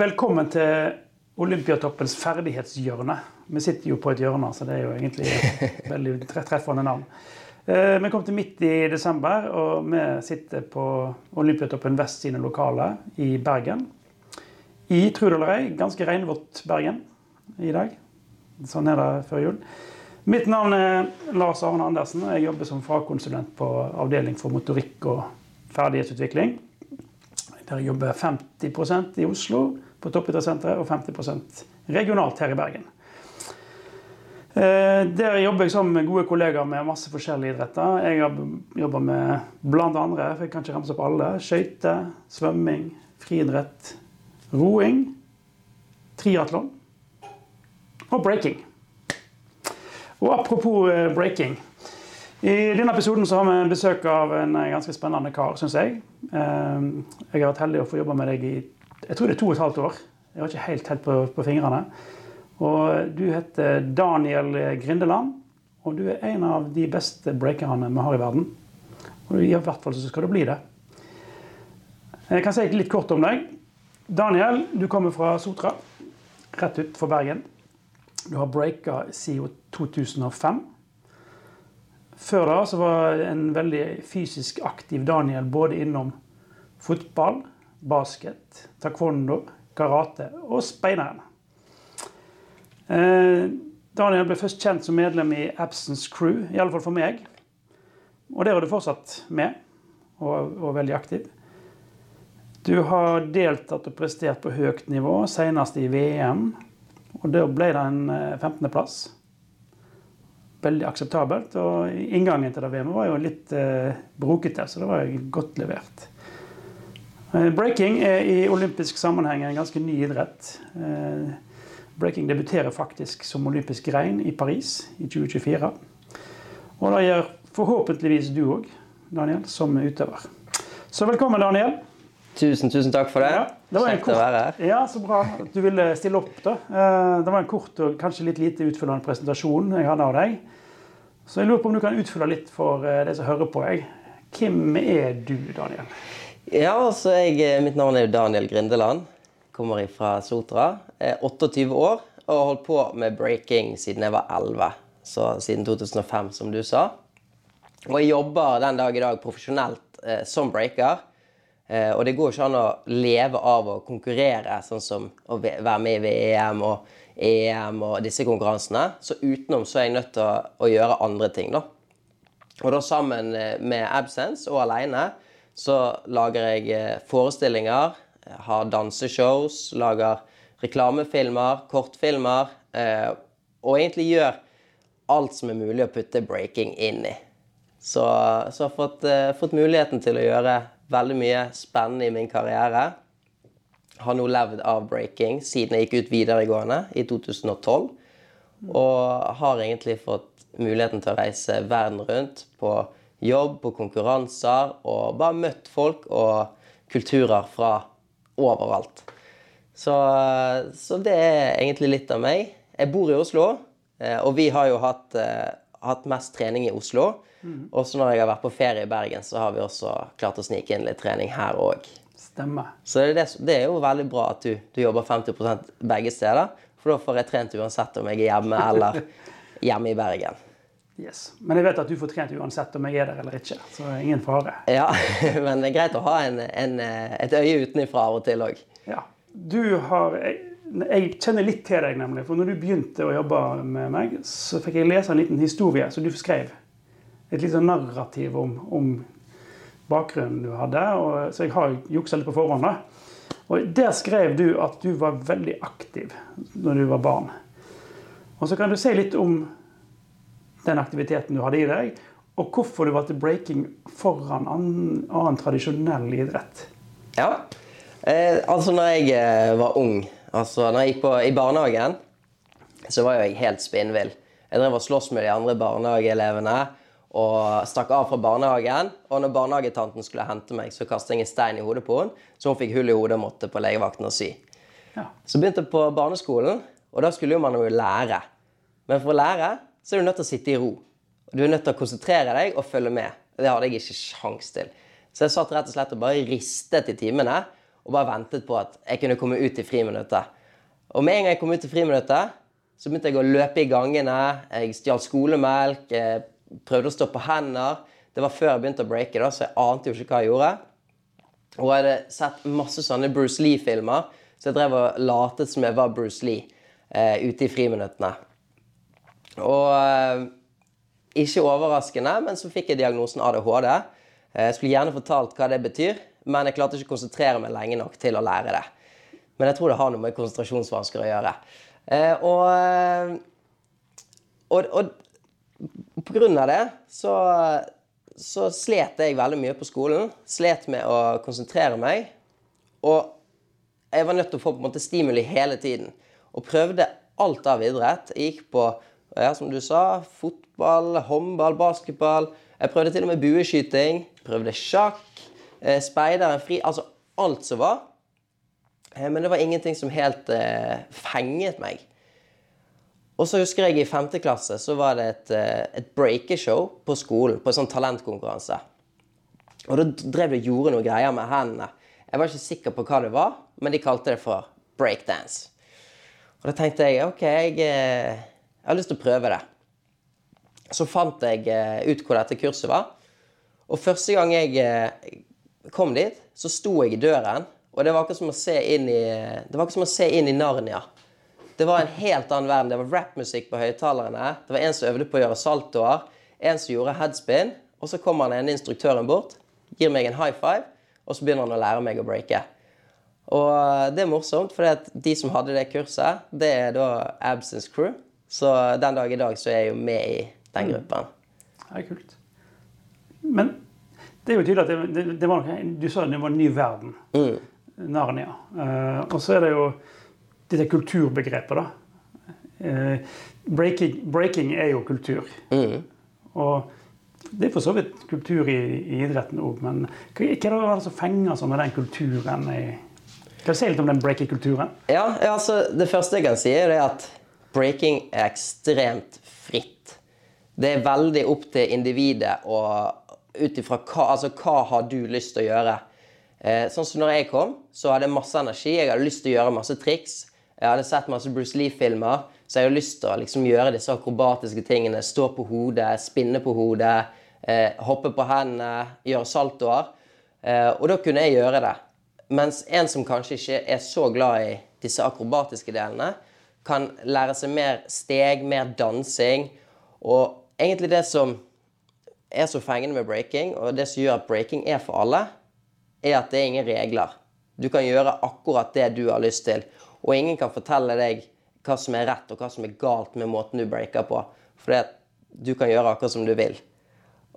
Velkommen til Olympiatoppens ferdighetshjørne. Vi sitter jo på et hjørne, så det er jo egentlig et veldig treffende navn. Eh, vi kom til midt i desember, og vi sitter på Olympiatoppen Vest sine lokaler i Bergen. I, tro det eller ei, ganske regnvått Bergen i dag. Sånn er det før jul. Mitt navn er Lars Arne Andersen. og Jeg jobber som fagkonsulent på avdeling for motorikk og ferdighetsutvikling. Der jeg jobber 50% i Oslo på Toppidrettssenteret og 50% regionalt her i Bergen. Eh, der jobber jeg sammen med gode kollegaer med masse forskjellige idretter. Jeg har jobba med blant andre, for jeg kan ikke ramse opp alle, skøyter, svømming, friidrett, roing, triatlon og breaking. Og apropos eh, breaking. I denne episoden har vi besøk av en eh, ganske spennende kar, syns jeg. Jeg har vært heldig å få jobbe med deg i jeg tror det er to og et halvt år. Jeg har ikke helt telt på, på fingrene. Og du heter Daniel Grindeland, og du er en av de beste breakerne vi har i verden. Og i hvert fall så skal du bli det. Jeg kan si litt kort om deg. Daniel, du kommer fra Sotra, rett ut for Bergen. Du har breaka siden 2005. Før da så var en veldig fysisk aktiv Daniel både innom fotball, basket, taekwondo, karate og speideren. Eh, Daniel ble først kjent som medlem i Absence Crew, i alle fall for meg. Og der er du fortsatt med, og, og veldig aktiv. Du har deltatt og prestert på høyt nivå, senest i VM. Og da ble det en 15.-plass. Eh, veldig akseptabelt. Og inngangen til det VM var jo litt eh, brokete, så det var godt levert. Eh, breaking er i olympisk sammenheng en ganske ny idrett. Eh, breaking debuterer faktisk som olympisk grein i Paris i 2024. Og det gjør forhåpentligvis du òg, Daniel, som utøver. Så velkommen, Daniel. Tusen, tusen takk for det. Ja, det Kjekt kort, å være her. Ja, Så bra at du ville stille opp. da. Eh, det var en kort og kanskje litt lite utfyllende presentasjon jeg hadde av deg. Så jeg lurer på om du kan utfylle litt for de som hører på. Jeg. Hvem er du, Daniel? Ja, altså jeg, eh, Mitt navn er Daniel Grindeland. Kommer fra Sotra. Jeg er 28 år og har holdt på med breaking siden jeg var 11. Så siden 2005, som du sa. Og jeg jobber den dag i dag profesjonelt eh, som breaker. Eh, og det går ikke an å leve av å konkurrere, sånn som å være med i VM og EM og disse konkurransene. Så utenom så er jeg nødt til å, å gjøre andre ting, da. Og da sammen eh, med Absence og aleine så lager jeg eh, forestillinger, har danseshows, lager reklamefilmer, kortfilmer. Og egentlig gjør alt som er mulig å putte breaking inn i. Så, så jeg har fått, fått muligheten til å gjøre veldig mye spennende i min karriere. Har nå levd av breaking siden jeg gikk ut videregående i 2012. Og har egentlig fått muligheten til å reise verden rundt på jobb, på konkurranser, og bare møtt folk og kulturer fra overalt. Så, så det er egentlig litt av meg. Jeg bor i Oslo, eh, og vi har jo hatt, eh, hatt mest trening i Oslo. Mm. Og så når jeg har vært på ferie i Bergen, så har vi også klart å snike inn litt trening her òg. Stemmer. Så det, det, er jo veldig bra at du, du jobber 50 begge steder. For da får jeg trent uansett om jeg er hjemme eller hjemme i Bergen. Yes. Men jeg vet at du får trent uansett om jeg er der eller ikke. Så ingen fare. Ja, men det er greit å ha en, en, et øye utenfra av og til òg. Ja. Du har jeg, jeg, kjenner litt til deg, nemlig. For når du begynte å jobbe med meg, så fikk jeg lese en liten historie som du skrev et lite narrativ om, om, bakgrunnen du hadde. Og, så jeg har juksa litt på forhånd. da. Og Der skrev du at du var veldig aktiv når du var barn. Og så kan du si litt om den aktiviteten du hadde i deg, og hvorfor du valgte breaking foran annen, annen tradisjonell idrett. Ja, eh, altså når jeg eh, var ung, altså når jeg gikk på, i barnehagen, så var jeg helt spinnvill. Jeg drev og sloss med de andre barnehageelevene og stakk av fra barnehagen. Og når barnehagetanten skulle hente meg, så kastet jeg en stein i hodet på henne, så hun fikk hull i hodet og måtte på legevakten og sy. Ja. Så begynte jeg på barneskolen, og da skulle man jo lære. Men for å lære så er du nødt til å sitte i ro. Du er nødt til å konsentrere deg og følge med. Det hadde jeg ikke sjans til. Så jeg satt rett og slett og bare ristet i timene og bare ventet på at jeg kunne komme ut i friminuttet. Og med en gang jeg kom ut i friminuttet, så begynte jeg å løpe i gangene. Jeg stjal skolemelk, jeg prøvde å stå på hender. Det var før jeg begynte å breake, da, så jeg ante jo ikke hva jeg gjorde. Og jeg hadde sett masse sånne Bruce Lee-filmer, så jeg drev og latet som jeg var Bruce Lee eh, ute i friminuttene. Og eh, ikke overraskende, men så fikk jeg diagnosen ADHD. Eh, jeg skulle gjerne fortalt hva det betyr, men jeg klarte ikke å konsentrere meg lenge nok til å lære det. Men jeg tror det har noe med konsentrasjonsvansker å gjøre. Eh, og, og, og på grunn av det så, så slet jeg veldig mye på skolen. Slet med å konsentrere meg. Og jeg var nødt til å få på en måte stimuli hele tiden. Og prøvde alt av idrett. Jeg gikk på ja, som du sa, fotball, håndball, basketball. Jeg prøvde til og med bueskyting. Prøvde sjakk, eh, speideren, fri Altså alt som var. Eh, men det var ingenting som helt eh, fenget meg. Og så husker jeg i femte klasse så var det et, eh, et breakeshow på skolen. På en sånn talentkonkurranse. Og da drev de og gjorde noe greier med hendene. Jeg var ikke sikker på hva det var, men de kalte det for breakdance. Og da tenkte jeg OK, jeg, eh, jeg har lyst til å prøve det. Så fant jeg eh, ut hvor dette kurset var. Og første gang jeg eh, kom dit, så sto jeg i døren. Og det var akkurat som å se inn i, det var som å se inn i Narnia. Det var en helt annen verden. Det var rappmusikk på høyttalerne. Det var en som øvde på å gjøre saltoer. En som gjorde headspin. Og så kommer den ene instruktøren bort, gir meg en high five, og så begynner han å lære meg å breake. Og det er morsomt, for de som hadde det kurset, det er da Absence Crew. Så den dag i dag så er jeg jo med i den gruppen. Det er kult. Men det er jo tydelig at det, det, det var noe, du sa det var en ny verden. Narnia. Uh, og så er det jo dette kulturbegrepet, da. Uh, breaking, breaking er jo kultur. Og det er for så vidt kultur i, i idretten òg, men hva, hva er det som fenger sånn med den kulturen? I, kan du si litt om den breaking-kulturen? Ja, ja, altså Det første jeg kan si, er det at breaking er ekstremt fritt. Det er veldig opp til individet og ut ifra hva, altså, hva har du lyst til å gjøre. Eh, sånn som når jeg kom, så hadde jeg masse energi. Jeg hadde lyst til å gjøre masse triks. Jeg hadde sett masse Bruce Lee-filmer, så jeg hadde lyst til å liksom, gjøre disse akrobatiske tingene. Stå på hodet, spinne på hodet, eh, hoppe på hendene, gjøre saltoer. Eh, og da kunne jeg gjøre det. Mens en som kanskje ikke er så glad i disse akrobatiske delene, kan lære seg mer steg, mer dansing. Og egentlig det som er så fengende med breaking, og det som gjør at breaking er for alle, er at det er ingen regler. Du kan gjøre akkurat det du har lyst til. Og ingen kan fortelle deg hva som er rett og hva som er galt med måten du breaker på. For du kan gjøre akkurat som du vil.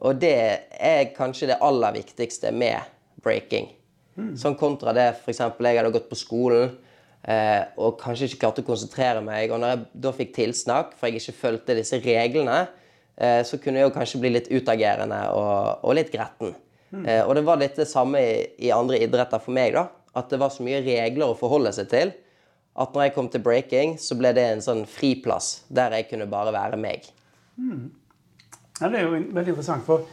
Og det er kanskje det aller viktigste med breaking. Sånn kontra det f.eks. jeg hadde gått på skolen og kanskje ikke klarte å konsentrere meg. Og når jeg da fikk tilsnakk, for jeg ikke fulgte disse reglene, eh, så kunne jeg jo kanskje bli litt utagerende og, og litt gretten. Eh, og det var litt det samme i, i andre idretter for meg. da, At det var så mye regler å forholde seg til at når jeg kom til breaking, så ble det en sånn friplass der jeg kunne bare være meg. Ja, det er jo veldig interessant, for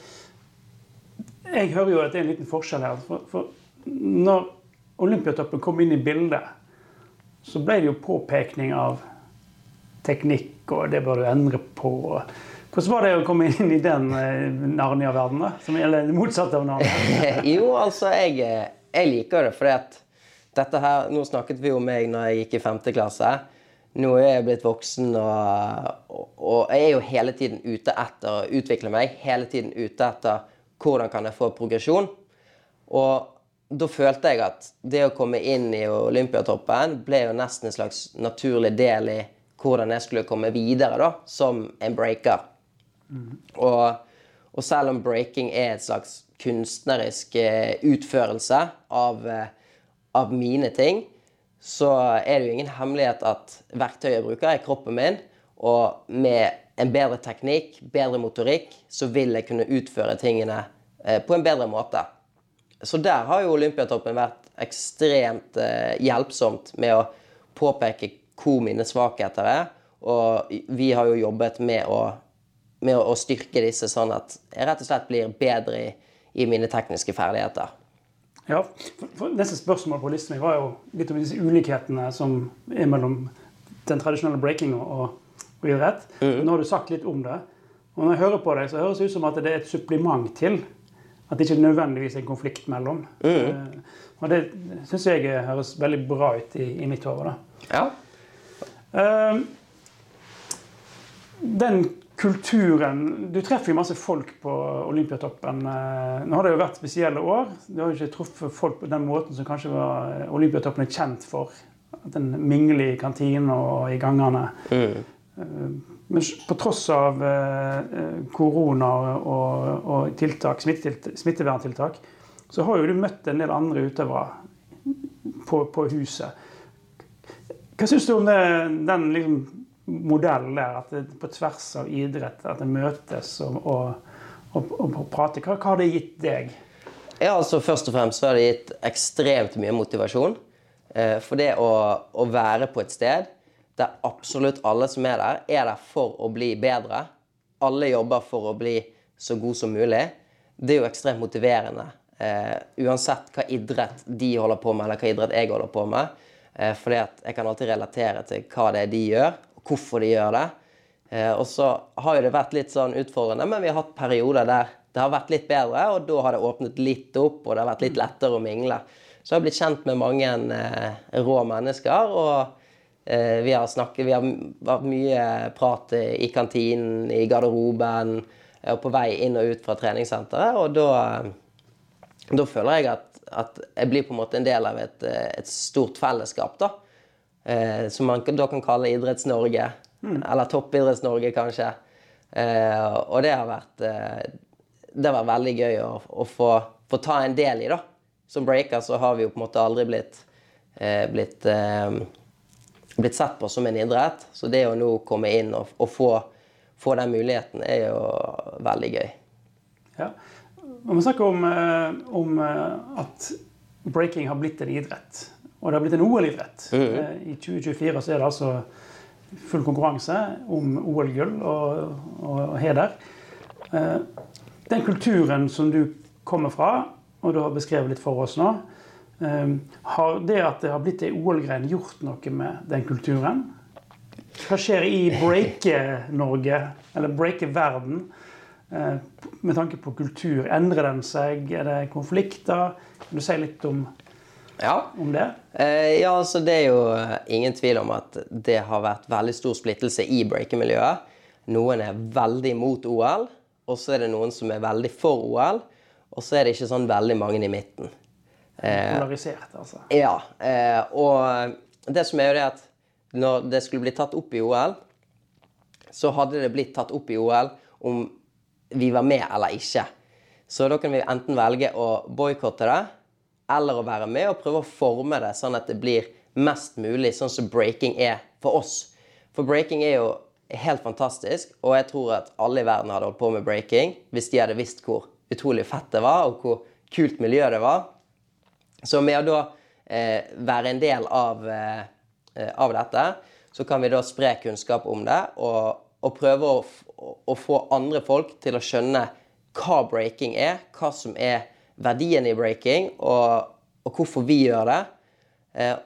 jeg hører jo at det er en liten forskjell her. For, for når Olympiatoppen kom inn i bildet, så ble det jo påpekning av teknikk, og det bør du endre på. Hvordan var det å komme inn i den eh, Narnia-verdenen? Gjelder det motsatte av Narnia? jo, altså, jeg, jeg liker det at dette her Nå snakket vi om meg når jeg gikk i femte klasse. Nå er jeg blitt voksen, og, og jeg er jo hele tiden ute etter å utvikle meg. Hele tiden ute etter hvordan kan jeg få progresjon. Og da følte jeg at det å komme inn i Olympiatoppen ble jo nesten en slags naturlig del i hvordan jeg skulle komme videre da, som en breaker. Og, og selv om breaking er et slags kunstnerisk eh, utførelse av, eh, av mine ting, så er det jo ingen hemmelighet at verktøyet jeg bruker, er kroppen min. Og med en bedre teknikk, bedre motorikk, så vil jeg kunne utføre tingene eh, på en bedre måte. Så der har jo Olympiatoppen vært ekstremt eh, hjelpsomt med å påpeke hvor mine svakheter er. Og vi har jo jobbet med å, med å, styrke disse, sånn at jeg rett og slett blir bedre i, i mine tekniske ferdigheter. Ja, for, for Neste spørsmål på listen min var jo litt om disse ulikhetene som er mellom den tradisjonelle breaking og, og idrett. Mm. Nå har du sagt litt om det. Og når jeg hører på deg, så høres det ut som at det er et supplement til. At det ikke nødvendigvis er en konflikt mellom. Mm. Eh, og det syns jeg høres veldig bra ut i, i mitt hode. Ja. Eh, den kulturen Du treffer jo masse folk på Olympiatoppen. Eh, Nå har det jo vært spesielle år. Du har jo ikke truffet folk på den måten som kanskje var Olympiatoppen er kjent for. At en mingler i kantinen og i gangene. Mm. Men på tross av eh, eh, korona og, og tiltak, smitteverntiltak, så har jo du møtt en del andre utøvere på, på huset. Hva syns du om det, den liksom, modellen der, at det på tvers av idrett at det møtes og, og, og, og prater? Hva, hva har det gitt deg? Ja, altså Først og fremst så har det gitt ekstremt mye motivasjon. Eh, For det å, å være på et sted der absolutt alle som er der, er der for å bli bedre. Alle jobber for å bli så god som mulig. Det er jo ekstremt motiverende. Eh, uansett hva idrett de holder på med, eller hva idrett jeg holder på med. Eh, fordi at jeg kan alltid relatere til hva det er de gjør, og hvorfor de gjør det. Eh, og så har jo det vært litt sånn utfordrende, men vi har hatt perioder der det har vært litt bedre, og da har det åpnet litt opp, og det har vært litt lettere å mingle. Så jeg har blitt kjent med mange eh, rå mennesker, og vi har snakket Vi har vært mye prat i kantinen, i garderoben, eh, og på vei inn og ut fra treningssenteret, og da, eh, da føler jeg at, at jeg blir på en måte en del av et, eh, et stort fellesskap, da. Eh, som man da kan kalle Idretts-Norge. Eller Toppidretts-Norge, kanskje. Eh, og det har vært eh, Det vært veldig gøy å, å få, få ta en del i, da. Som breaker så har vi jo på en måte aldri blitt eh, blitt, eh, blitt sett på som en idrett. Så det å nå komme inn og, og få, få den muligheten er jo veldig gøy. Ja. Vi snakker om, eh, om eh, at breaking har blitt en idrett. Og det har blitt en OL-idrett. Eh, I 2024 så er det altså full konkurranse om OL-gull og, og heder. Den kulturen som du kommer fra, og du har beskrevet litt for oss nå, har det at det har blitt ei OL-grein, gjort noe med den kulturen? Hva skjer i breike-Norge, eller breike-verden, eh, med tanke på kultur? Endrer den seg? Er det konflikter? Kan du si litt om, Ja. om det? Eh, ja, altså det er jo eh, ingen tvil om at det har vært veldig stor splittelse i breakermiljøet. Noen er veldig mot OL, og så er det noen som er veldig for OL. Og så er det ikke sånn veldig mange i midten. Polarisert, altså. Ja, eh, og det som er jo det at når det skulle bli tatt opp i OL, så hadde det blitt tatt opp i OL om vi var med eller ikke. Så da kan vi enten velge å boikotte det, eller å være med og prøve å forme det sånn at det blir mest mulig sånn som breaking er for oss. For breaking er jo helt fantastisk, og jeg tror at alle i verden hadde holdt på med breaking hvis de hadde visst hvor utrolig fett det var, og hvor kult miljø det var. Så med å da eh, være en del av, eh, eh, av dette, så kan vi da spre kunnskap om det og, og prøve å, å få andre folk til å skjønne hva breaking er, hva som er verdien i breaking, og, og hvorfor vi gjør det. Eh,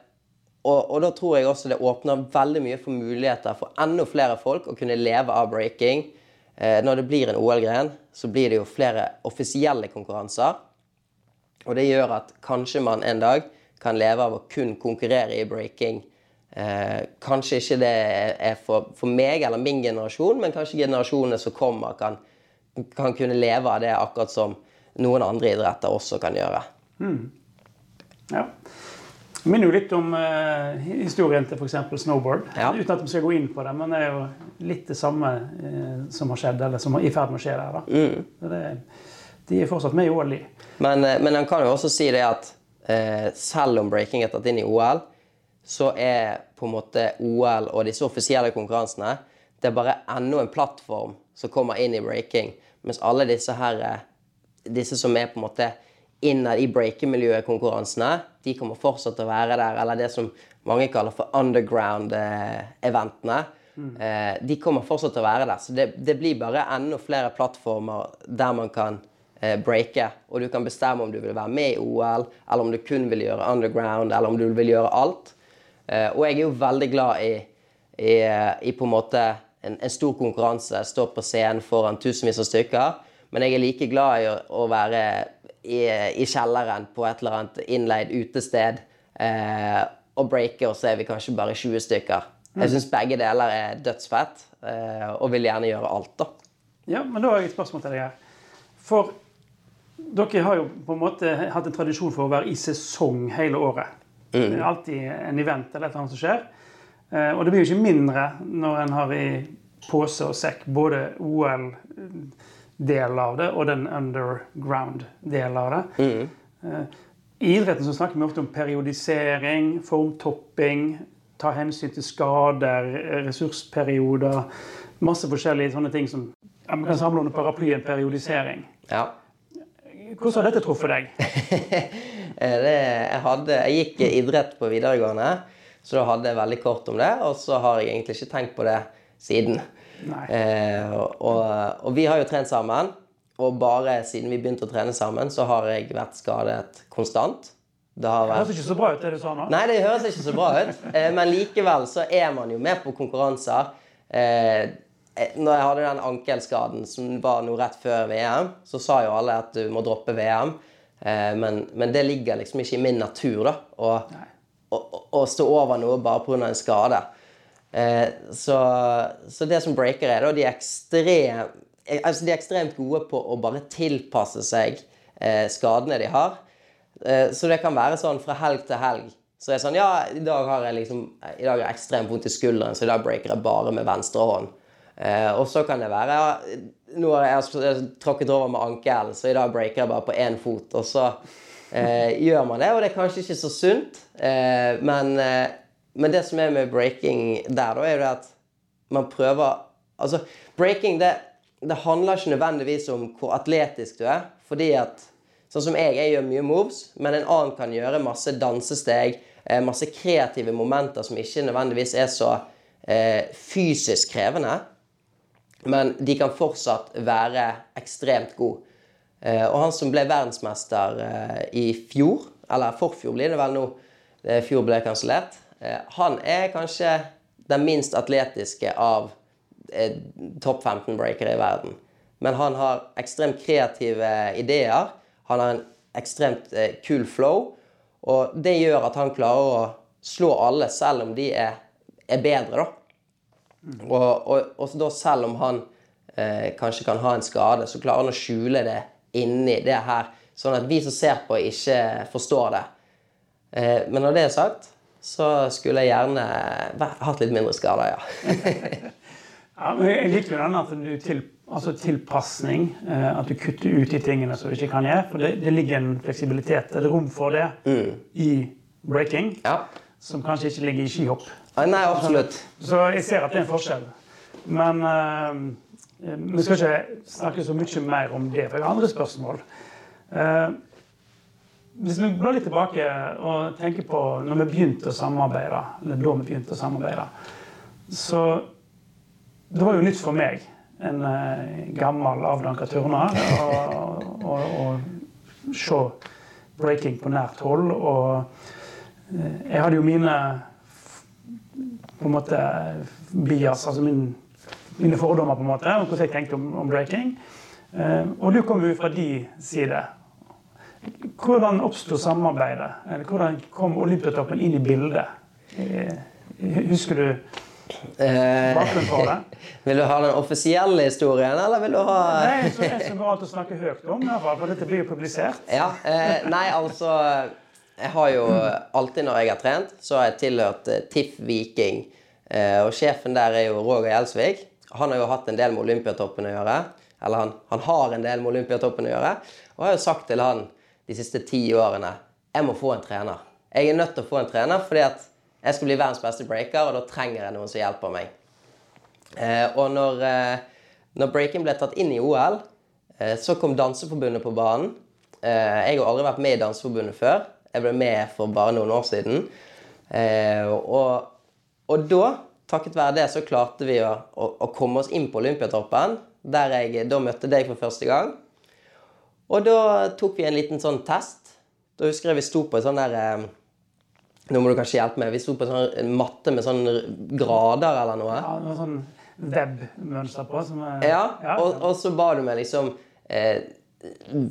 og, og da tror jeg også det åpner veldig mye for muligheter for enda flere folk å kunne leve av breaking. Eh, når det blir en OL-gren, så blir det jo flere offisielle konkurranser. Og det gjør at kanskje man en dag kan leve av å kun konkurrere i breaking. Eh, kanskje ikke det er for, for meg eller min generasjon, men kanskje generasjonene som kommer, kan, kan kunne leve av det akkurat som noen andre idretter også kan gjøre. Ja. Det minner jo litt om eh, historien til f.eks. snowboard. Ja. Uten at vi skal gå inn på det, men det er jo litt det samme eh, som har skjedd, eller som er i ferd med å skje der. Da. Så det, de er fortsatt med i OL, de. Men, eh, men han kan jo også si det at eh, selv om breaking er tatt inn i OL, så er på en måte OL og disse offisielle konkurransene det er bare enda en plattform som kommer inn i breaking. Mens alle disse her, eh, disse som er på en måte innad i breakemiljøet-konkurransene, de kommer fortsatt til å være der. Eller det som mange kaller for underground-eventene. Mm. de kommer fortsatt til å være der. Så det, det blir bare enda flere plattformer der man kan eh, breake. Og du kan bestemme om du vil være med i OL, eller om du kun vil gjøre underground, eller om du vil gjøre alt. Eh, og jeg er jo veldig glad i, i, i på en måte en, en, stor konkurranse, stå på scenen foran tusenvis av stykker. Men jeg er like glad i å, å være i, i, kjelleren på et eller annet innleid utested eh, og breake, og så er vi kanskje bare 20 stykker. Jeg syns begge deler er dødsfett, eh, og vil gjerne gjøre alt, da. Ja, men da har jeg et spørsmål til deg her. For dere har jo på en måte hatt en tradisjon for å være i sesong hele året. Mm. Det er alltid en event eller et eller annet som skjer. Eh, og det blir jo ikke mindre når en har i pose og sekk både OL-delen av det og den underground-delen av det. Mm. Eh, I idretten så snakker vi ofte om periodisering, formtopping, ta hensyn til skader, ressursperioder. Masse forskjellige sånne ting som man kan samle under paraplyen periodisering. Ja. Hvordan har dette truffet deg? det, jeg, hadde, jeg gikk idrett på videregående, så da hadde jeg veldig kort om det. Og så har jeg egentlig ikke tenkt på det siden. Eh, og, og, vi har jo trent sammen. Og bare siden vi begynte å trene sammen, så har jeg vært skadet konstant. Det, vært... det høres ikke så bra ut, det du sa nå. Nei, det høres ikke så bra ut. Eh, men likevel så er man jo med på konkurranser. Eh, eh, når jeg hadde den ankelskaden som var nå rett før VM, så sa jo alle at du må droppe VM. Men, men det ligger liksom ikke i min natur da, å, å, å stå over noe bare pga. en skade. Så, så, det som breaker er, da, de er, ekstrem, altså de er ekstremt gode på å bare tilpasse seg skadene de har. Eh, så det kan være sånn fra helg til helg. Så det er sånn Ja, i dag har jeg liksom I dag har jeg ekstremt vondt i skulderen, så i dag breaker jeg bare med venstre hånd. Eh, og så kan det være ja, Nå har jeg tråkket over med ankelen, så i dag breaker jeg bare på én fot. Og så eh, gjør man det, og det er kanskje ikke så sunt, eh, men, eh, men, det som er med breaking der, da, er jo det at man prøver Altså, breaking, det, det handler ikke nødvendigvis om hvor atletisk du er, fordi at Sånn som jeg, jeg gjør mye moves, men en annen kan gjøre masse dansesteg, eh, masse kreative momenter som ikke nødvendigvis er så eh, fysisk krevende. Men de kan fortsatt være ekstremt gode. Eh, og han som ble verdensmester eh, i fjor, eller forfjor blir det vel nå, fjor ble kansellert, eh, han er kanskje den minst atletiske av eh, topp 15-breakere i verden. Men han har ekstremt kreative ideer han har en ekstremt eh, kul flow, og det gjør at han klarer å slå alle, selv om de er, er bedre, da. Og, og, og, da selv om han eh, kanskje kan ha en skade, så klarer han å skjule det inni det her, sånn at vi som ser på, ikke forstår det. Eh, men når det er sagt, så skulle jeg gjerne hatt litt mindre skader, ja. ja men jeg liker jo den at du til altså tilpasning. Eh, at du kutter ut de tingene som du ikke kan gjøre. For det, det ligger en fleksibilitet, et rom for det, mm. i breaking. Ja. Som kanskje ikke ligger i skihopp. Nei, absolutt. Så jeg ser at det er en forskjell. Men uh, vi skal ikke snakke så mye mer om det, for jeg har andre spørsmål. Uh, hvis vi går litt tilbake og tenker på når vi begynte å samarbeide, eller da vi begynte å samarbeide, så det var jo nytt for meg en uh, gammel, avdanka turner. Og, se breaking på nært hold. Og jeg hadde jo mine på en måte bias, altså min, mine fordommer på en måte, om hvordan jeg tenkte om, om breaking. Uh, og du kom jo fra de side. Hvordan oppsto samarbeidet? Eller hvordan kom Olympiatoppen inn i bildet? Husker du bakgrunnen for det? Vil du ha den offisielle historien, eller vil du ha Nei, jeg tror det er går an å snakke høyt om, for dette blir jo publisert. Ja, eh, Nei, altså Jeg har jo alltid når jeg har trent, så har jeg tilhørt eh, TIFF Viking. Eh, og sjefen der er jo Roger Gjelsvik. Han har jo hatt en del med Olympiatoppen å gjøre. Eller han, han har en del med Olympiatoppen å gjøre. Og har jo sagt til han de siste ti årene jeg må få en trener. Jeg er nødt til å få en trener fordi at jeg skal bli verdens beste breaker, og da trenger jeg noen som hjelper meg. Eh, og når, når breaking ble tatt inn i OL, så kom Danseforbundet på banen. Jeg har aldri vært med i Danseforbundet før. Jeg ble med for bare noen år siden. Eh, og, og, da, takket være det, så klarte vi å, å, å komme oss inn på Olympiatoppen, der jeg da møtte deg for første gang. Og da tok vi en liten sånn test. Da husker jeg vi sto på en sånn der eh, Nå må du kanskje hjelpe meg. Vi sto på en sånn matte med sånn grader eller noe. Ja, noe sånn web-mønster på. Som er, Ja, og, og så ba du meg liksom eh,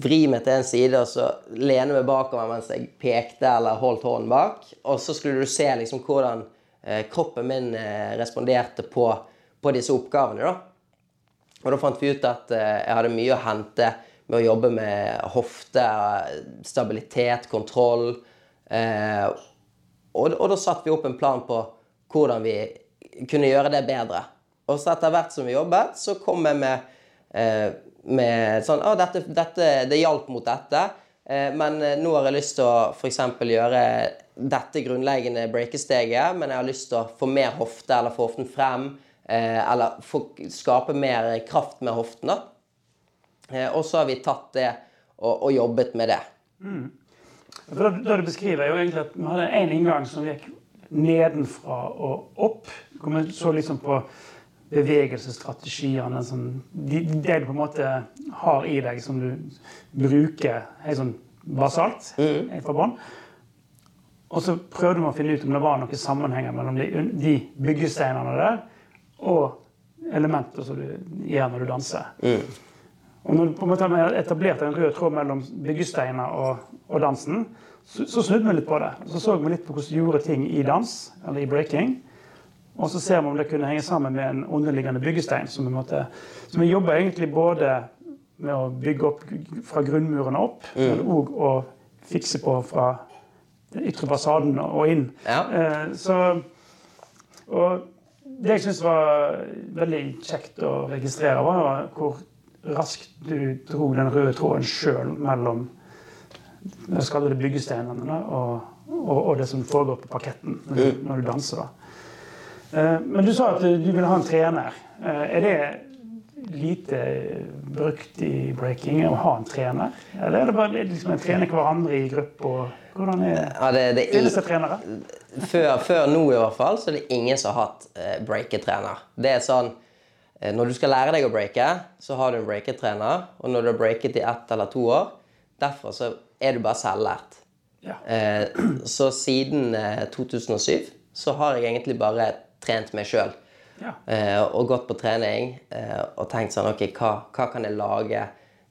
vri meg til en side og så lene meg bakover mens jeg pekte eller holdt hånden bak. Og så skulle du se liksom hvordan eh, kroppen min eh, responderte på, på disse oppgavene. da. Og da fant vi ut at eh, jeg hadde mye å hente med å jobbe med hofte, stabilitet, kontroll. Eh, og, og da satte vi opp en plan på hvordan vi kunne gjøre det bedre. Og så etter hvert som vi jobbet, så kom jeg med, eh, med sånn Å, dette, dette, det hjalp mot dette. Eh, men eh, nå har jeg lyst til å f.eks. gjøre dette grunnleggende breakesteget, men jeg har lyst til å få mer hofte, eller få hoften frem. Eh, eller få, skape mer kraft med hoften, da. Og så har vi tatt det og, og jobbet med det. For det, det du beskriver, er jo egentlig at vi hadde en inngang som gikk nedenfra og opp. Kommer så liksom på bevegelsesstrategiene som de, det du på en måte har i deg, som du bruker helt sånn basalt helt fra bånn. Og så prøvde vi å finne ut om det var noen sammenhenger mellom de, de byggesteinene der og elementer som du gjør når du danser. Og når du på en måte har etablert en rød tråd mellom byggesteiner og, og dansen, så, så snudde vi litt på det. Så så vi litt på hvordan du gjorde ting i dans, eller i breaking. Og så ser vi om det kunne henge sammen med en underliggende byggestein. Så vi, måtte, så vi jobber egentlig både med å bygge opp fra grunnmurene opp, men òg å fikse på fra den ytre fasaden og inn. Ja. Eh, så, og det jeg syns var veldig kjekt å registrere, var hvor raskt du dro den røde tråden sjøl mellom byggesteinene og, og, og det som foregår på parketten når du, når du danser. da. Eh, Men du sa at du ville ha en trener. Eh, Er det lite brukt i breaking å ha en trener? Eller er det bare liksom en trener hverandre i gruppe? Hvordan er Ja, det, det, Finnes det trenere? før, før nå i hvert fall, så er det ingen som har hatt eh, breaketrener. Det er sånn eh, Når du skal lære deg å breake, så har du en breaketrener. Og når du har breaket i ett eller to år, derfra så er du bare selvlært. Ja. Eh, så siden eh, 2007 så har jeg egentlig bare trent meg sjøl. Ja. Eh, og gått på trening eh, og tenkt sånn Ok, hva, hva kan jeg lage?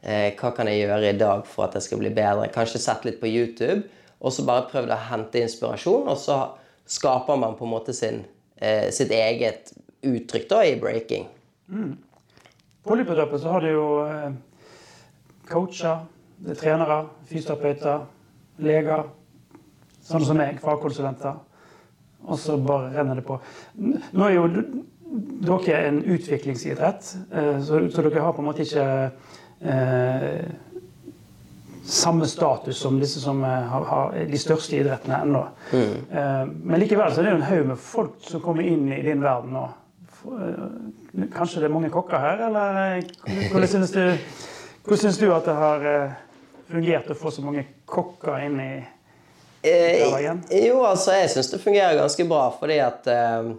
Eh, hva kan jeg gjøre i dag for at jeg skal bli bedre? Kanskje sett litt på YouTube, og så bare prøvd å hente inspirasjon, og så skaper man på en måte sin, eh, sitt eget uttrykk da i breaking. På Olympiatoppen så har du jo coacher, det er trenere, fysioterapeuter, leger, sånne som meg, fagkonsulenter. Og så bare renner det på. Nå er jo dere en utviklingsidrett, eh, så, så dere har på en måte ikke eh, samme status som disse som eh, har, har de største idrettene ennå. Eh, men likevel så er det jo en haug med folk som kommer inn i din verden nå. Eh, Kanskje det er mange kokker her, eller hvordan syns du, hvordan syns du at det har fungert å få så mange kokker inn i Eh, jo, altså, jeg syns det fungerer ganske bra, fordi at eh,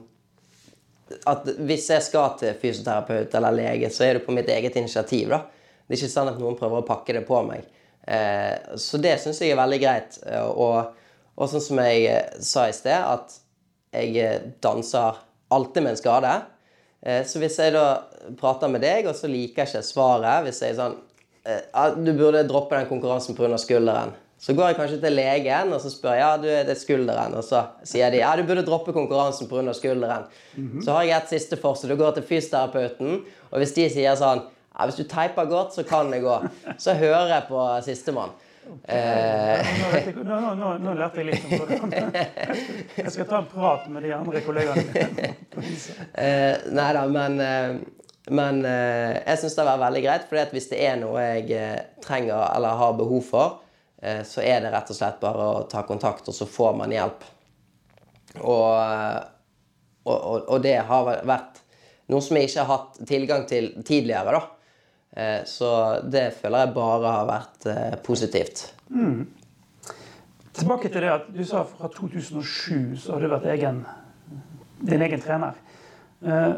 at hvis jeg skal til fysioterapeut eller lege, så er det på mitt eget initiativ. da. Det er ikke sånn at noen prøver å pakke det på meg. Eh, så det syns jeg er veldig greit. Eh, Og, og sånn som jeg eh, sa i sted, at jeg eh, danser alltid med en skade. Eh, Så hvis jeg da prater med deg, og så liker jeg ikke svaret Hvis jeg er sånn eh, Du burde droppe den konkurransen pga. skulderen. Så går jeg kanskje til legen og så spør ja, du, det er skulderen. Og så sier de ja, du burde droppe konkurransen pga. skulderen. Så har jeg et siste forsøk. Da går til fysioterapeuten, og hvis de sier sånn ja, hvis du teiper godt, så kan det gå. Så hører jeg på sistemann. Eh, Nå, nå, nå, nå, lærte jeg litt om hvordan Jeg skal ta en prat med de andre kollegaene mine. Eh, nei da, men, eh, men eh, jeg syns det vært veldig greit. For hvis det er noe jeg trenger eller har behov for, så er det rett og slett bare å ta kontakt, og så får man hjelp. Og, eh, og, og, det har vært noe som jeg ikke har hatt tilgang til tidligere, da. Eh, så det føler jeg bare har vært positivt. positivt. Tilbake til det at du sa fra 2007 så har du vært egen, din egen trener. Eh,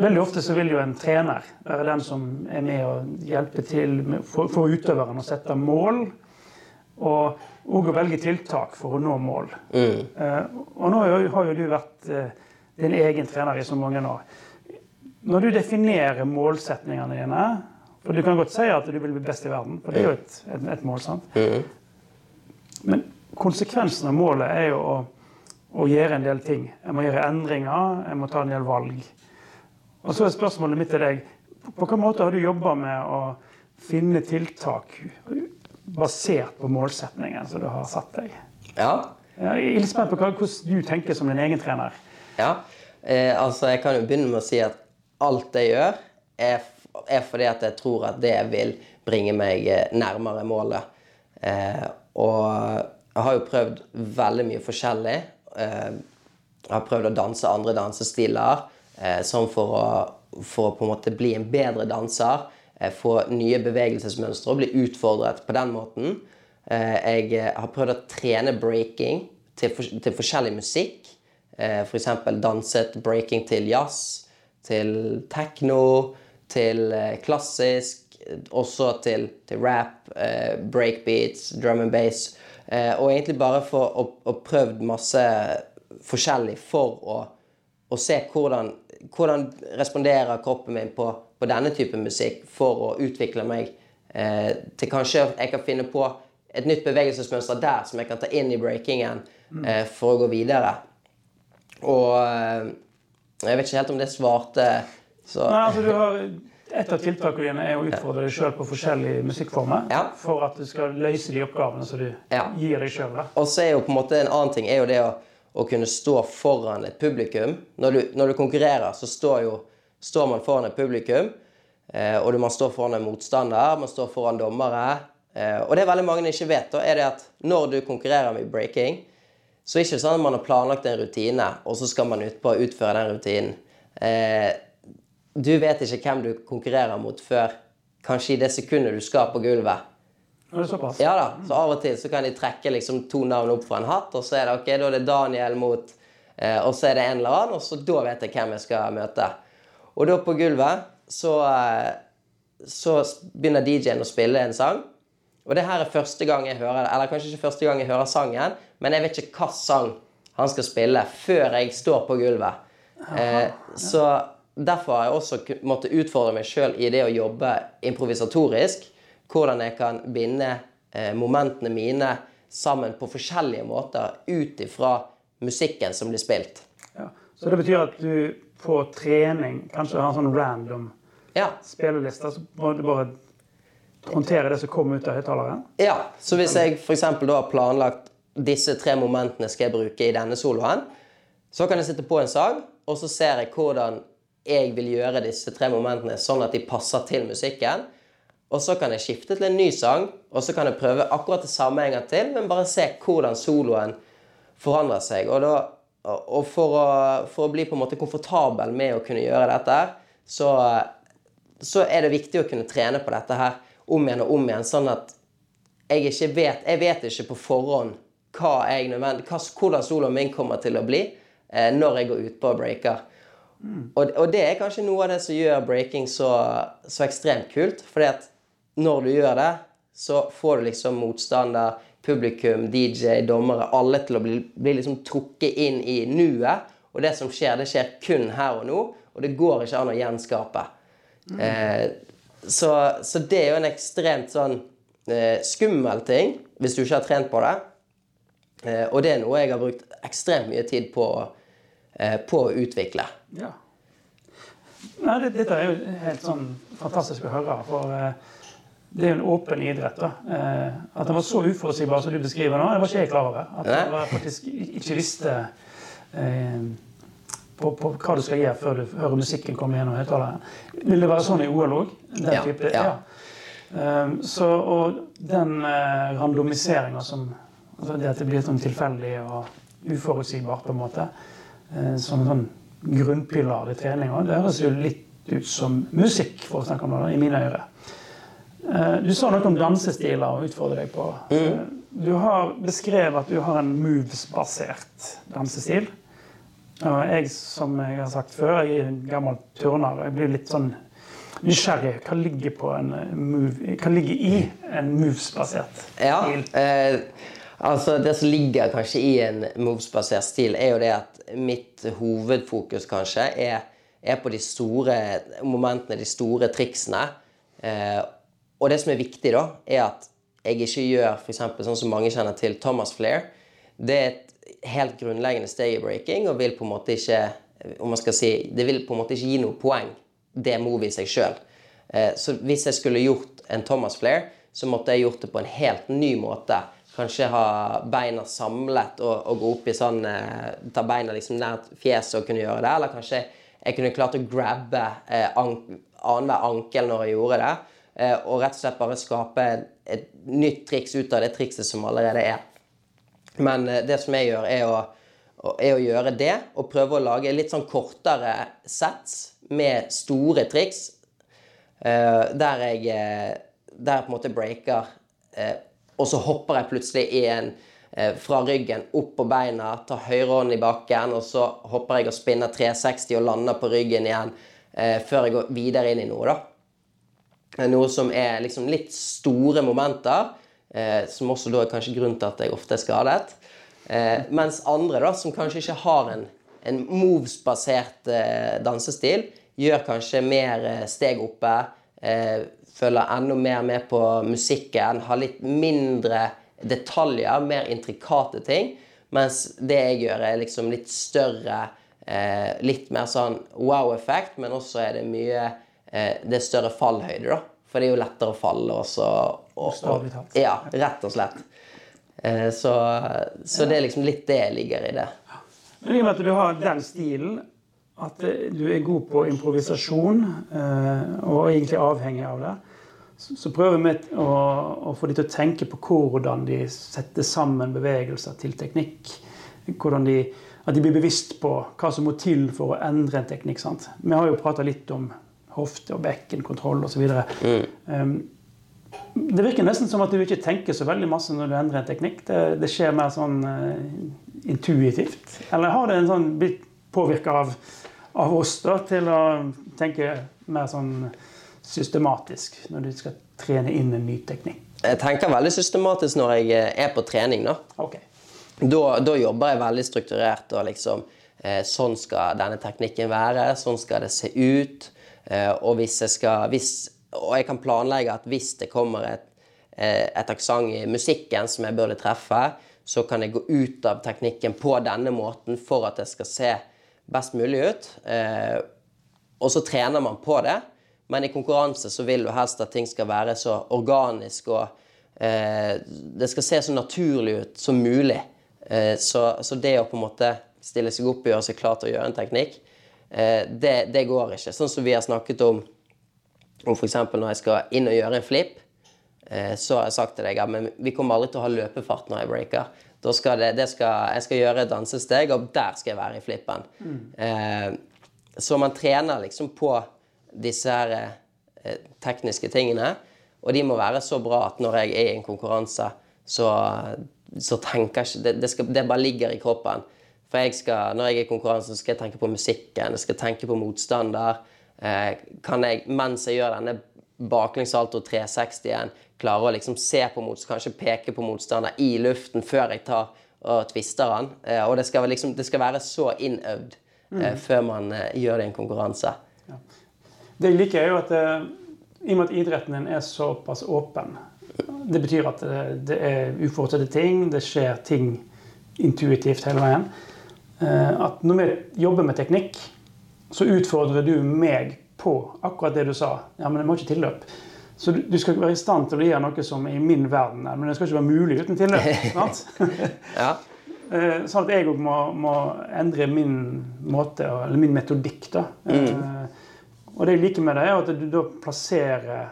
Veldig ofte så vil jo en trener være den som er med og hjelpe til for, for utøveren å sette mål. Og òg å velge tiltak for å nå mål. Eh, og nå har jo- du vært eh, din egen trener i så mange år. Når du definerer målsetningene dine For du kan godt si at du vil bli best i verden, for det er jo et, et, et mål. sant? Men konsekvensen av målet er jo å, å gjøre en del ting. Jeg må gjøre endringer, jeg må ta en del valg. Og så er spørsmålet mitt til deg På hvilken måte har du jobba med å finne tiltak basert på målsetningen som du har satt deg? Ja. Jeg er litt spent på hvordan du tenker som din egen trener. Ja, eh, altså jeg kan jo begynne med å si at alt jeg gjør, er, er fordi at jeg tror at det vil bringe meg eh, nærmere målet. Eh, og jeg har jo prøvd veldig mye forskjellig. Eh, jeg har prøvd å danse andre dansestiler, eh, sånn for å, for å på en måte bli en bedre danser. Eh, få nye bevegelsesmønstre og bli utfordret på den måten. Eh, jeg eh, har prøvd å trene breaking til, for, til forskjellig musikk. F.eks. For danset breaking til jazz, til techno, til klassisk, også til, til rap, breakbeats, drum and bass. Og egentlig bare for å, å prøvd masse forskjellig for å, å se hvordan, hvordan responderer kroppen min på, på denne type musikk for å utvikle meg eh, til kanskje jeg kan finne på et nytt bevegelsesmønster der som jeg kan ta inn i breakingen eh, for å gå videre. Og eh, jeg vet ikke helt om det svarte så Nei, altså du har, et av tiltakene dine er å utfordre deg sjøl på forskjellige musikkformer. Ja. For at du skal løse de oppgavene som du Ja. gir deg sjøl. Og så er jo på en måte en annen ting er jo det å, å kunne stå foran et publikum. Når du, når du konkurrerer, så står, jo, står man foran et publikum. Eh, og man står foran en motstander, man står foran dommere. Eh, og det veldig mange ikke vet, da, er det at når du konkurrerer med breaking, så er det ikke sånn at man har planlagt en rutine, og så skal man utpå å utføre den rutinen. Eh, du vet ikke hvem du konkurrerer mot før kanskje i det sekundet du skal på gulvet. Såpass. Ja da, så av og til så kan de trekke liksom to navn opp fra en hatt, og så er det ok, da er det Daniel mot eh, Og så er det en eller annen, og så da vet jeg hvem jeg skal møte. Og da på gulvet så, eh, så begynner DJ-en å spille en sang. Og det her er første gang jeg hører eller kanskje ikke første gang jeg hører sangen, men jeg vet ikke hva sang han skal spille før jeg står på gulvet. Eh, så derfor har jeg også måttet utfordre meg sjøl i det å jobbe improvisatorisk. Hvordan jeg kan binde eh, momentene mine sammen på forskjellige måter ut ifra musikken som blir spilt. Ja. Så det betyr at du på trening kanskje ha en sånn random Ja, spilleliste, så må du bare håndtere det som kommer ut av høyttaleren? Ja, så hvis jeg f.eks. da har planlagt disse tre momentene skal jeg bruke i denne soloen, så kan jeg sitte på en sang, og så ser jeg hvordan jeg vil gjøre disse tre momentene sånn at de passer til musikken. Og så kan jeg skifte til en ny sang, og så kan jeg prøve akkurat det samme en gang til, men bare se hvordan soloen forandrer seg. Og, da, og for, å, for å bli på en måte komfortabel med å kunne gjøre dette, så, så er det viktig å kunne trene på dette her om igjen og om igjen, sånn at jeg ikke vet Jeg vet ikke på forhånd hva jeg hva, hvordan soloen min kommer til å bli eh, når jeg går utpå og breaker. Og, og det er kanskje noe av det som gjør breaking så, så ekstremt kult. fordi at når du gjør det, så får du liksom motstander, publikum, DJ, dommere, alle til å bli, bli liksom trukket inn i nuet. Og det som skjer, det skjer kun her og nå, og det går ikke an å gjenskape. Eh, så, så det er jo en ekstremt sånn eh, skummel ting hvis du ikke har trent på det. Eh, og det er noe jeg har brukt ekstremt mye tid på, eh, på å utvikle. Ja. Nei, det, dette er jo helt sånn fantastisk å høre. For eh, det er jo en åpen idrett. da. Eh, at den var så uforutsigbar som du beskriver nå, det var ikke jeg klar over. At jeg faktisk ikke visste eh, på, på hva du skal gjøre før du hører musikken komme gjennom høyttaleren. Vil det være sånn i OL òg? Ja, ja. Um, så, og den eh, randomiseringa som altså Det at det blir sånn tilfeldig og uforutsigbart, på en måte, eh, som en sånn grunnpilar i treninga, det høres jo litt ut som musikk, for å snakke om det, i mine ører. Eh, du sa noe om dansestiler og utfordre deg på. Eh, Du har beskrevet at du har en moves-basert dansestil. Og jeg, som jeg har sagt før, jeg er en gammel turner. Jeg blir litt sånn nysgjerrig. Hva ligger, på en move, hva ligger i en moves-basert Ja, stil? eh, altså Det som ligger kanskje i en moves-basert stil, er jo det at mitt hovedfokus kanskje er, er på de store momentene, de store triksene. Eh, og det som er viktig, da, er at jeg ikke gjør f.eks. sånn som mange kjenner til Thomas Flair. Det er et helt grunnleggende steg i breaking og vil på en måte ikke om man skal si, Det vil på en måte ikke gi noe poeng, det movet i seg sjøl. Så hvis jeg skulle gjort en Thomas Flair, så måtte jeg gjort det på en helt ny måte. Kanskje ha beina samlet og, og gå opp i sånn eh, Ta beina liksom nært fjeset og kunne gjøre det. Eller kanskje jeg kunne klart å grabbe eh, an, annenhver ankel når jeg gjorde det. Eh, og rett og slett bare skape et, nytt triks ut av det trikset som allerede er. Men eh, det som jeg gjør, er å, er å gjøre det, og prøve å lage litt sånn kortere sets med store triks. eh, der jeg der jeg på en måte breaker, og så hopper jeg plutselig i en fra ryggen opp på beina, tar høyrehånden i bakken, og så hopper jeg og spinner 360 og lander på ryggen igjen før jeg går videre inn i noe, da. Noe som er liksom litt store momenter, eh, som også da er kanskje grunnen til at jeg ofte er skadet. Eh, mens andre da, som kanskje ikke har en, en moves-basert eh, dansestil, gjør kanskje mer eh, steg oppe, eh, følger enda mer med på musikken, har litt mindre detaljer, mer intrikate ting. Mens det jeg gjør, er liksom litt større, eh, litt mer sånn wow-effekt, men også er det mye Det er større fallhøyde, da. For det er jo lettere å falle også. Og, og, ja, rett og slett. Eh, så, så det er liksom litt det ligger i det. Men I og med at du har den stilen, at eh, du er god på improvisasjon, eh, og egentlig avhengig av det, så, så prøver vi å, å få de til å tenke på hvordan de setter sammen bevegelser til teknikk. Hvordan de, at de blir bevisst på hva som må til for å endre en teknikk. sant? Vi har jo prata litt om hofte og bekkenkontroll osv. Mm. Um, det virker nesten som at du ikke tenker så veldig masse når du endrer en teknikk. Det, det skjer mer sånn uh, intuitivt. Eller har det en sånn blitt påvirka av, av oss da, til å tenke mer sånn systematisk når du skal trene inn en ny teknikk? Jeg tenker veldig systematisk når jeg eh, er på trening. da. okay. Da, da jobber jeg veldig strukturert. og liksom eh, Sånn skal denne teknikken være, sånn skal det se ut. Eh, og, hvis jeg skal, hvis, og jeg kan planlegge at hvis det kommer et, eh, et aksent i musikken som jeg burde treffe, så kan jeg gå ut av teknikken på denne måten for at det skal se best mulig ut. Eh, og så trener man på det. Men i konkurranse så vil du helst at ting skal være så organisk og Det skal se så naturlig ut som mulig. Så, så det å på en måte stille seg opp og gjøre seg klar til å gjøre en teknikk, det, det går ikke. Sånn som vi har snakket om om f.eks. når jeg skal inn og gjøre en flip, eh, så har jeg sagt til deg at vi kommer aldri til å ha løpefart når jeg breaker. Skal det, det skal, jeg skal gjøre et dansesteg, og der skal jeg være i flippen. Mm. så man trener liksom på disse her eh, tekniske tingene. Og de må være så bra at når jeg er i en konkurranse, så, så tenker jeg ikke det, det, skal, det bare ligger i kroppen. For jeg skal, når jeg er i konkurranse, skal jeg tenke på musikken, jeg skal tenke på motstander. Eh, kan jeg, mens jeg gjør denne baklengssalto 360-en, klare å liksom se på motstander, kanskje peke på motstander i luften før jeg tar og tvister den. Eh, og det skal, liksom, det skal være så innøvd eh, før man gjør det i en konkurranse. Det jeg liker, er jo at i og med at idretten din er såpass åpen Det betyr at det, det er uforutsette ting, det skjer ting intuitivt hele veien. Eh, at når vi jobber med teknikk, så utfordrer du meg på akkurat det du sa. Ja, men det må ikke tilløp. Så du, skal være i stand til å gjøre noe som er i min verden, men det skal ikke være mulig uten tilløp. sant? Ja. Eh, Sånn at jeg òg må, må endre min måte, eller min metodikk. da. Mm. Og det jeg liker med det, er at du da plasserer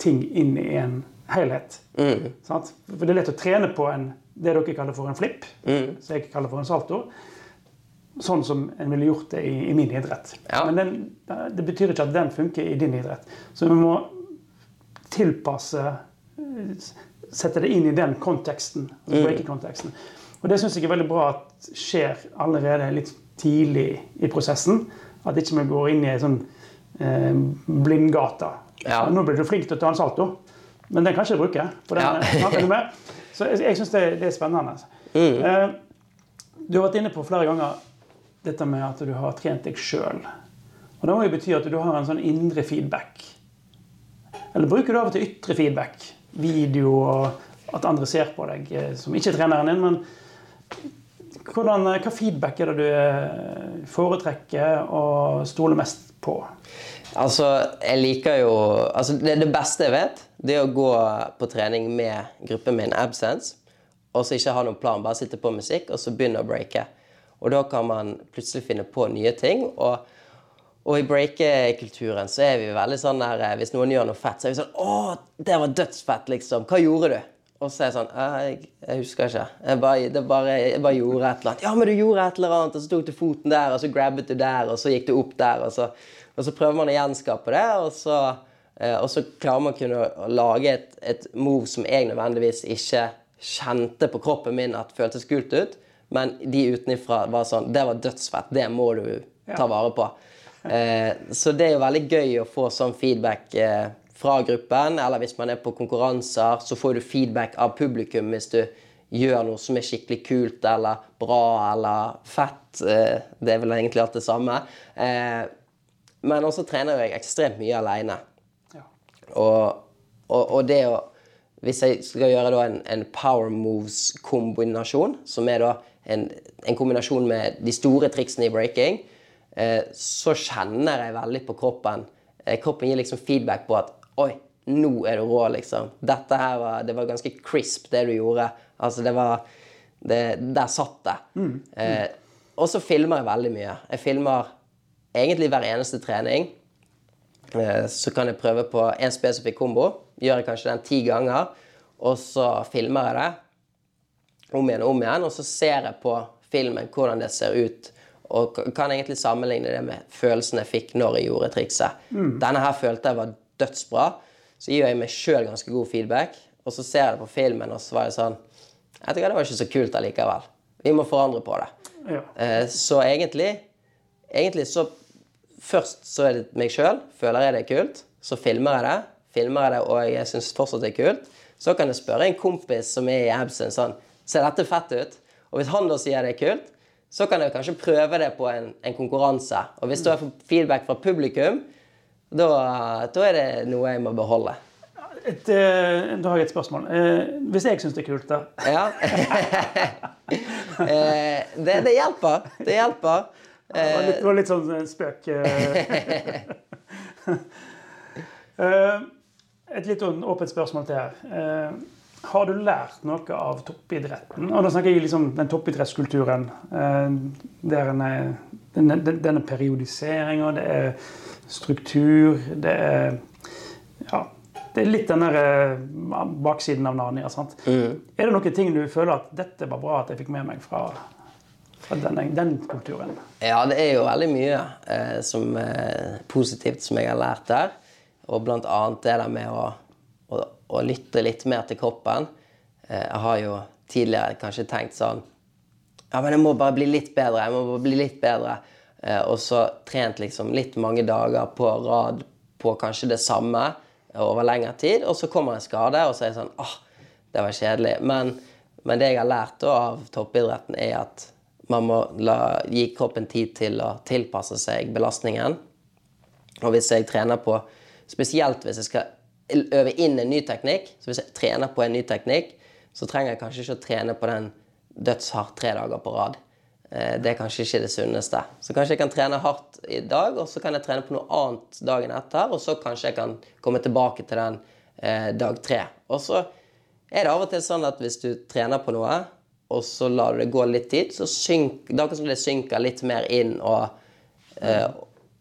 ting inn i en helhet. Mm. Sant? For det er lett å trene på en, det dere kaller for en flip, Mm. som jeg kaller for en salto. Sånn som en ville gjort det i, i min idrett. Ja. Men den, det betyr ikke at den funker i din idrett. Så vi må tilpasse eh, Sette det inn i den konteksten. Mm. breaking-konteksten. Og det syns jeg er veldig bra at skjer allerede litt tidlig i prosessen. At ikke vi går inn i ei sånn eh, blindgate. Ja. Nå blir du flink til å ta en salto, men den kan ikke bruke. For den, Ja. Er? Så jeg, jeg syns det, det er spennende. Mm. Eh, du har vært inne på flere ganger dette med at du har trent deg sjøl. Og det må jo bety at du har en sånn indre feedback. Eller bruker du av og til ytre feedback? Video og at andre ser på deg eh, som ikke er treneren din. Men hvordan, eh, hva feedback er det du eh, foretrekker og stoler mest på? Altså, jeg liker jo altså det, det beste jeg vet, det er å gå på trening med gruppen min Absence, og så ikke ha noen plan, bare sitte på musikk, og så begynne å breake. Og da kan man plutselig finne på nye ting. og og i breakekulturen så er vi veldig sånn der eh, Hvis noen gjør noe fett, så er vi sånn Å, det var dødsfett, liksom. Hva gjorde du? Og så er jeg sånn «Eh, Jeg, jeg husker ikke. Jeg bare, bare, jeg bare gjorde et eller annet. Ja, men du gjorde et eller annet, og så tok du foten der, og så grabbet du der, og så gikk du opp der, og så, og så prøver man å gjenskape det, og så, eh, og så klarer man å kunne lage et, et move som jeg nødvendigvis ikke kjente på kroppen min at føltes kult ut, men de utenifra var sånn Det var dødsfett. Det må du ta vare på. Eh, så det er jo veldig gøy å få sånn feedback eh, fra gruppen. Eller hvis man er på konkurranser, så får du feedback av publikum hvis du gjør noe som er skikkelig kult eller bra eller fett. Eh, det er vel egentlig alt det samme. Men også trener jeg ekstremt mye aleine. Ja. Og, og, og det å Hvis jeg skal gjøre en, en power moves-kombinasjon, som er en, en kombinasjon med de store triksene i breaking, eh, så kjenner jeg veldig på kroppen. Eh, kroppen gir liksom feedback på at Oi, nå er du rå, liksom. Dette her var, det var ganske crisp, det du gjorde. Altså, det var det, Der satt det. Eh, og så filmer jeg veldig mye. Jeg filmer egentlig hver eneste trening. Eh, Så kan jeg prøve på en spesifikk kombo. Gjør jeg kanskje den ti ganger. Og så filmer jeg det om igjen og om igjen. Og så ser jeg på filmen hvordan det ser ut. Og kan egentlig sammenligne det med følelsen jeg fikk når jeg gjorde trikset. Denne her følte jeg var dødsbra. Så gir jeg meg sjøl ganske god feedback. Og så ser jeg det på filmen, og så var jeg sånn du hva, det var ikke så kult allikevel. Vi må forandre på det. Ja. Eh, Så egentlig Egentlig så Først så er det meg sjøl. Føler jeg det er kult. Så filmer jeg det. Filmer jeg det, og jeg syns fortsatt det er kult. Så kan jeg spørre en kompis som er i Absen sånn Ser dette fett ut? Og hvis han da sier det er kult, så kan jeg kanskje prøve det på en, en konkurranse. Og hvis da jeg får feedback fra publikum, da, da er det noe jeg må beholde. Et, eh, da har jeg et spørsmål. Eh, hvis jeg syns det er kult, da Ja. Eh, det, det hjelper. Det hjelper. Det var litt, det var litt sånn eh, spøk. eh. Eh, Et litt sånn åpent spørsmål til her. Har du lært noe av toppidretten? Og da snakker jeg liksom den toppidrettskulturen. er, denne, denne periodiseringa, det er struktur, det er Ja. Det er litt den der baksiden av Narnia. sant? Er det noen ting du føler at dette var bra at jeg fikk med meg fra den, den kulturen? Ja, det er jo veldig mye eh, som eh, positivt som jeg har lært der. Og blant annet det der med å, å, å lytte litt mer til kroppen. Eh, jeg har jo tidligere kanskje tenkt sånn Ja, men jeg må bare bli litt bedre. Jeg må bare bli litt bedre. Eh, og så trent liksom litt mange dager på rad på kanskje det samme over lengre tid. Og så kommer en skade, og så er jeg sånn åh, det var kjedelig. Men, men det jeg har lært av toppidretten, er at man må la, gi kroppen tid til å tilpasse seg belastningen. Og hvis jeg trener på Spesielt hvis jeg skal øve inn en ny teknikk. Så hvis jeg trener på en ny teknikk, så trenger jeg kanskje ikke å trene på den dødshardt tre dager på rad. Eh, Det er kanskje ikke det sunneste. Så kanskje jeg kan trene hardt i dag, og så kan jeg trene på noe annet dagen etter. Og så kanskje jeg kan komme tilbake til den eh, dag tre. Og så er det av og til sånn at hvis du trener på noe, og så lar du det gå litt tid, så synk, det er akkurat som det synker litt mer inn. og Eh,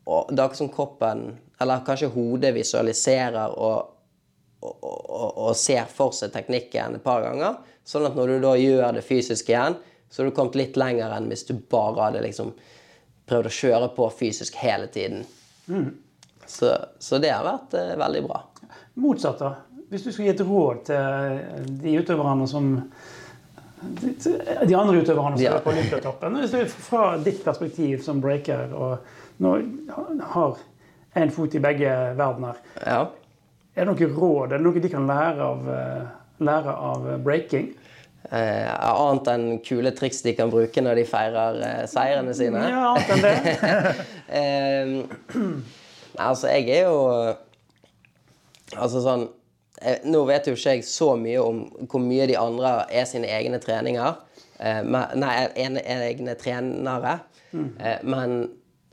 og det er akkurat som kroppen, eller kanskje hodet, visualiserer og, og, og, ser for seg teknikken et par ganger. Sånn at når du da gjør det fysisk igjen, så har du kommet litt lenger enn hvis du bare hadde liksom prøvd å kjøre på fysisk hele tiden. Så, så det har vært eh, veldig bra. Motsatt, da. Hvis du skulle gi et råd til de utøverne som de andre utøverne som Ja. er på Olympiatoppen. Hvis du Fra ditt perspektiv som breaker og nå har én fot i begge verdener, Ja. er det noe råd? Er det noe de kan lære av, eh, lære av breaking? Eh, annet enn kule triks de kan bruke når de feirer eh, seirene sine. Ja, annet enn det. Eh, altså, jeg er jo Altså sånn Nå vet jo ikke jeg så mye om hvor mye de andre er sine egne treninger. Eh, nei, egne trenere. Mm. men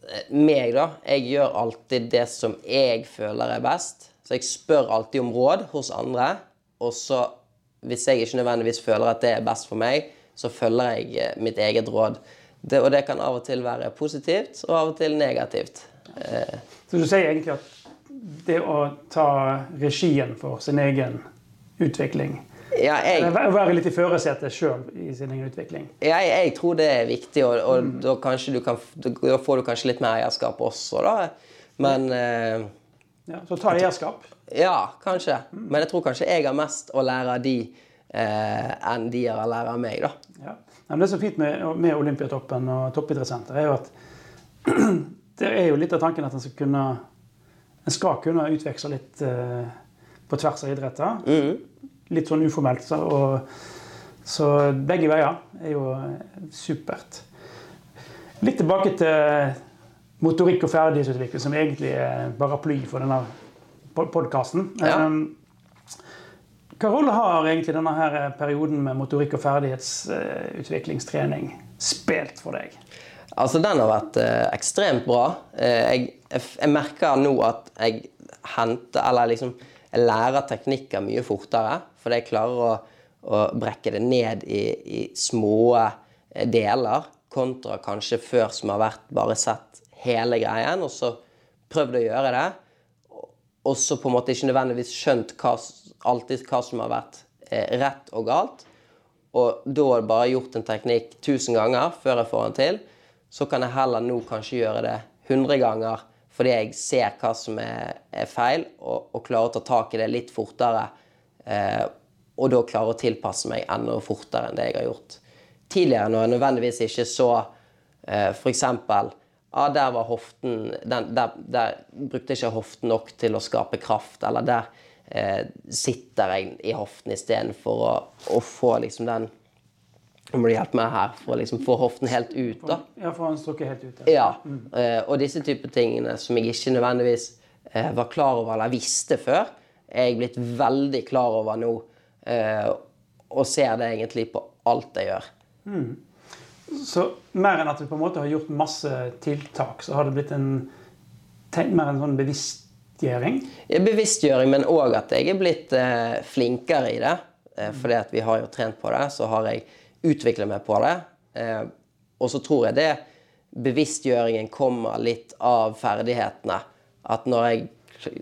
eh, meg, da. Jeg gjør alltid det som jeg føler er best. Så jeg spør alltid om råd hos andre. Og så, hvis jeg ikke nødvendigvis føler at det er best for meg, så følger jeg eh, mitt eget råd. Det, og det kan av og til være positivt, og av og til negativt. Eh, Så du sier egentlig at det å ta regien for sin egen utvikling ja, jeg, være litt i førersetet sjøl i sin egen utvikling. jeg, jeg tror det er viktig, og, og da, du kan, da får du kanskje litt mer eierskap også, da. Men eh, Ja, så ta eierskap. Ja, kanskje. Men jeg tror kanskje jeg har mest å lære av de eh, enn de har å lære av meg, da. Ja. Men det som er fint med, med Olympiatoppen og toppidrettssenter, er jo at det er jo litt av tanken at en skal kunne, en skal kunne utveksle litt eh, på tvers av idretter. Mm. Litt sånn uformelt. Så, og, så begge veier er jo eh, supert. Litt tilbake til motorikk og ferdighetsutvikling, som egentlig er paraply for denne podkasten. Ja. Hva rolle har egentlig denne perioden med motorikk og ferdighetsutviklingstrening spilt for deg? Altså, den har vært eh, ekstremt bra. Eh, jeg, jeg, merker nå at jeg henter Eller liksom jeg lærer teknikker mye fortere. Fordi jeg klarer å, å brekke det ned i, i små eh, deler. Kontra kanskje før som har vært bare sett hele greien, og så prøvd å gjøre det. Og så på en måte ikke nødvendigvis skjønt hva, alltid hva som har vært eh, rett og galt. Og da bare gjort en teknikk tusen ganger før jeg får den til. Så kan jeg heller nå kanskje gjøre det 100 ganger fordi jeg ser hva som er, er feil, og, og klarer å ta tak i det litt fortere. Eh, og da klarer å tilpasse meg enda fortere enn det jeg har gjort tidligere, når jeg nødvendigvis ikke så eh, f.eks. Ja, der var hoften den, der, der brukte jeg ikke hoften nok til å skape kraft, eller der eh, sitter jeg i hoften istedenfor å, å få liksom den Må du hjelpe meg her for å liksom få hoften helt ut, da. Ja, for han strukket helt ut. Ja. Mm. og disse type tingene som jeg ikke nødvendigvis eh, var klar over eller visste før, er jeg blitt veldig klar over nå. eh, og ser det egentlig på alt jeg gjør. Så mer enn at du på en måte har gjort masse tiltak, så har det blitt en mer en sånn bevisstgjøring. Ja, Bevisstgjøring, men òg at jeg er blitt eh, flinkere i det. Eh, fordi at vi har jo trent på det, så har jeg utviklet meg på det. Eh, og så tror jeg det bevisstgjøringen kommer litt av ferdighetene. At når jeg,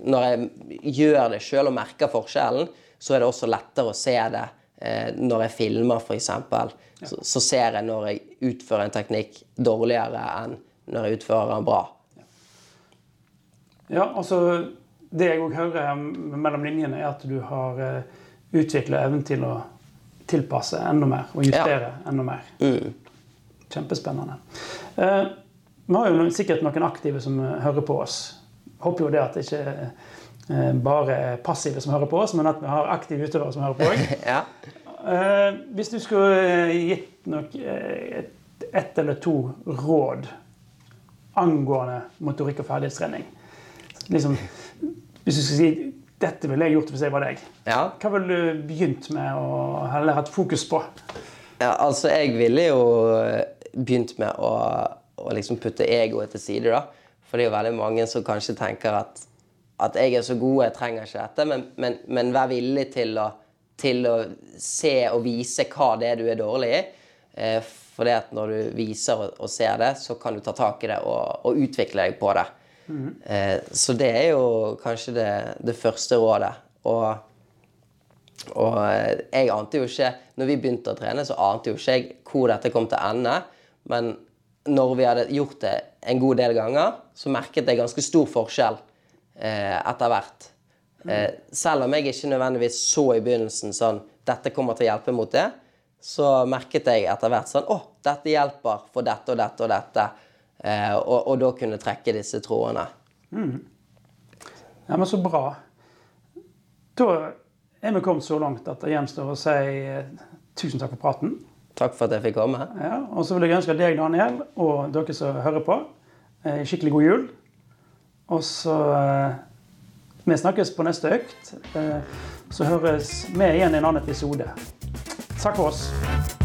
når jeg gjør det sjøl og merker forskjellen, så er det også lettere å se det eh, når jeg filmer, f.eks. Så, så ser jeg når jeg utfører en teknikk dårligere enn når jeg utfører den bra. Ja, altså Det jeg òg hører mellom linjene, er at du har uh, utvikla evnen til å tilpasse enda mer og justere enda mer. Kjempespennende. Eh, vi har jo sikkert noen aktive som eh, hører på oss. Håper jo det at det ikke eh, bare er passive som hører på oss, men at vi har aktive utøvere som hører på òg. Ja. Eh, hvis du skulle eh, gitt nok eh, et, ett eller to råd angående motorikk og ferdighetstrening liksom, Hvis du skulle si dette ville jeg gjort hvis jeg var deg, ja. hva ville du begynt med å heller hatt fokus på? Ja, altså jeg ville jo eh, begynt med å, å liksom putte egoet til side, da. For det er jo veldig mange som kanskje tenker at, at jeg er så god, jeg trenger ikke dette. Men, men, men vær villig til å, til å se og vise hva det er du er dårlig i. Eh, for det at når du viser og, og ser det, så kan du ta tak i det og, og utvikle deg på det. Eh, så det er jo kanskje det, det første rådet. Og og eh, jeg ante jo ikke Når vi begynte å trene, så ante jo ikke jeg hvor dette kom til å ende. Men når vi hadde gjort det en god del ganger, så merket jeg ganske stor forskjell eh, etter hvert. Eh, selv om jeg ikke nødvendigvis så i begynnelsen sånn Dette kommer til å hjelpe mot det. så merket jeg etter hvert sånn Å, dette hjelper for dette og dette og dette. Eh, og, og da kunne trekke disse trådene. Ja, men så bra. Da er vi kommet så langt at det gjenstår å si eh, tusen takk for praten. Takk for at jeg fikk komme. Ja, og så vil jeg ønske deg, Daniel, og dere som hører på, eh, skikkelig god jul. Og så Vi snakkes på neste økt. Så høres vi igjen i en annen episode. Takk for oss.